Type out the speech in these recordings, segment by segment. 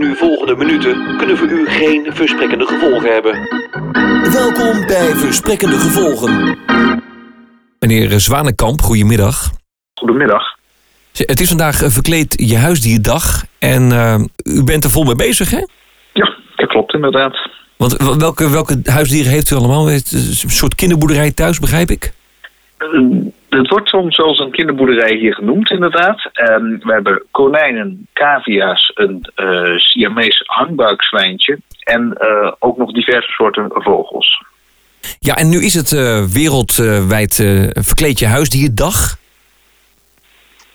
nu volgende minuten kunnen voor u geen versprekkende gevolgen hebben. Welkom bij Versprekkende Gevolgen. Meneer Zwanenkamp, goedemiddag. Goedemiddag. Het is vandaag eh, verkleed je huisdierdag en uh, u bent er vol mee bezig, hè? Ja, dat klopt inderdaad. Want welke, welke huisdieren heeft u allemaal? Een soort kinderboerderij thuis, begrijp ik? Uh, het wordt soms zelfs een kinderboerderij hier genoemd, inderdaad. Um, we hebben konijnen, cavia's, een uh, Siamese hangbuikzwijntje en uh, ook nog diverse soorten vogels. Ja, en nu is het uh, wereldwijd verkleed je huisdierdag.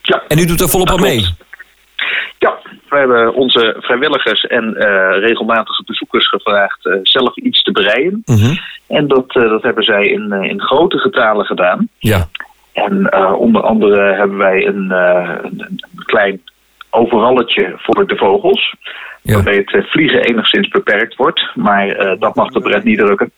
Ja. En u doet er volop aan mee? Ja, we hebben onze vrijwilligers en regelmatige bezoekers gevraagd zelf iets te breien. Mm -hmm. En dat, dat hebben zij in, in grote getalen gedaan. Ja. En uh, onder andere hebben wij een, uh, een, klein overalletje voor de vogels. Ja. Waarbij het vliegen enigszins beperkt wordt. Maar uh, dat mag de pret niet drukken.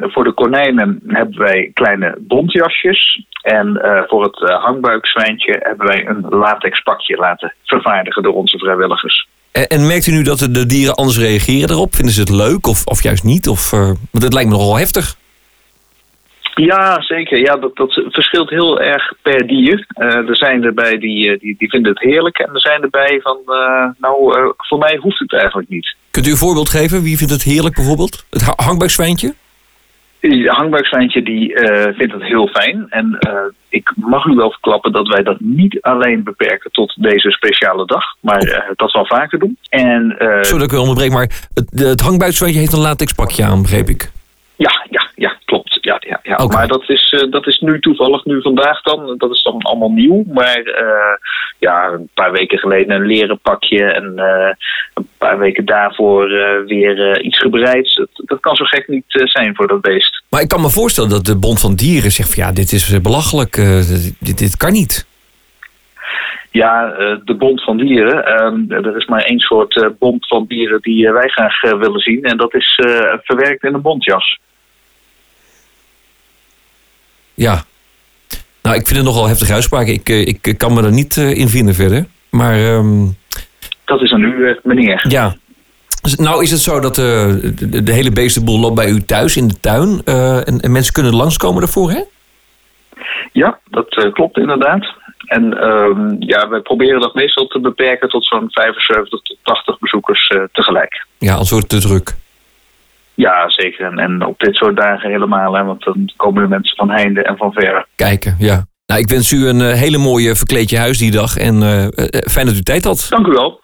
voor de konijnen hebben wij kleine bontjasjes. En voor het hangbuikzwijntje hebben wij een latex pakje laten vervaardigen door onze vrijwilligers. En, en, merkt u nu dat de dieren anders reageren erop? Vinden ze het leuk of, of juist niet? Of, want het lijkt me nogal heftig. Ja, zeker. Ja, dat, dat verschilt heel erg per dier. Uh, er zijn erbij die, die, die vinden het heerlijk. En er zijn erbij van, uh, nou, voor mij hoeft het eigenlijk niet. Kunt u een voorbeeld geven? Wie vindt het heerlijk bijvoorbeeld? Het hangbuikzwijntje? Het hangbuikzwijntje die vindt het heel fijn. En ik mag u wel verklappen dat wij dat niet alleen beperken tot deze speciale dag. Maar dat wel vaker doen. En, Sorry dat ik u onderbreek, maar het, het hangbuikzwijntje heeft een latexpakje aan, begreep ik. Ja, ja, ja, klopt. Ja, ja, ja. Okay. Maar dat is, uh, dat is nu toevallig, nu vandaag dan. Dat is dan allemaal nieuw. Maar uh, ja, een paar weken geleden een leren pakje. En uh, een paar weken daarvoor weer iets gebreid. Dat, dat, kan zo gek niet zijn voor dat beest. Maar ik kan me voorstellen dat de Bond van Dieren zegt van ja, dit is belachelijk. dit, dit kan niet. Ja, de Bond van Dieren. er is maar één soort bond van dieren die wij graag willen zien. En dat is verwerkt in een bontjas. Ja. Nou, ik vind het nogal heftige uitspraak. Ik, ik kan me er niet in vinden verder. Maar... Um... Dat is aan u, meneer. Ja. Nou is het zo dat de, de, hele beestenboel loopt bij u thuis in de tuin. En, en, mensen kunnen langskomen daarvoor, hè? Ja, dat klopt inderdaad. En um, ja, wij proberen dat meestal te beperken tot zo'n 75 tot 80 bezoekers tegelijk. Ja, als wordt te druk. Ja, zeker. En, en op dit soort dagen helemaal, hè, want dan komen de mensen van heinde en van ver. Kijken, ja. Nou, ik wens u een uh, hele mooie verkleedje huis die dag en uh, uh, fijn dat u tijd had. Dank u wel.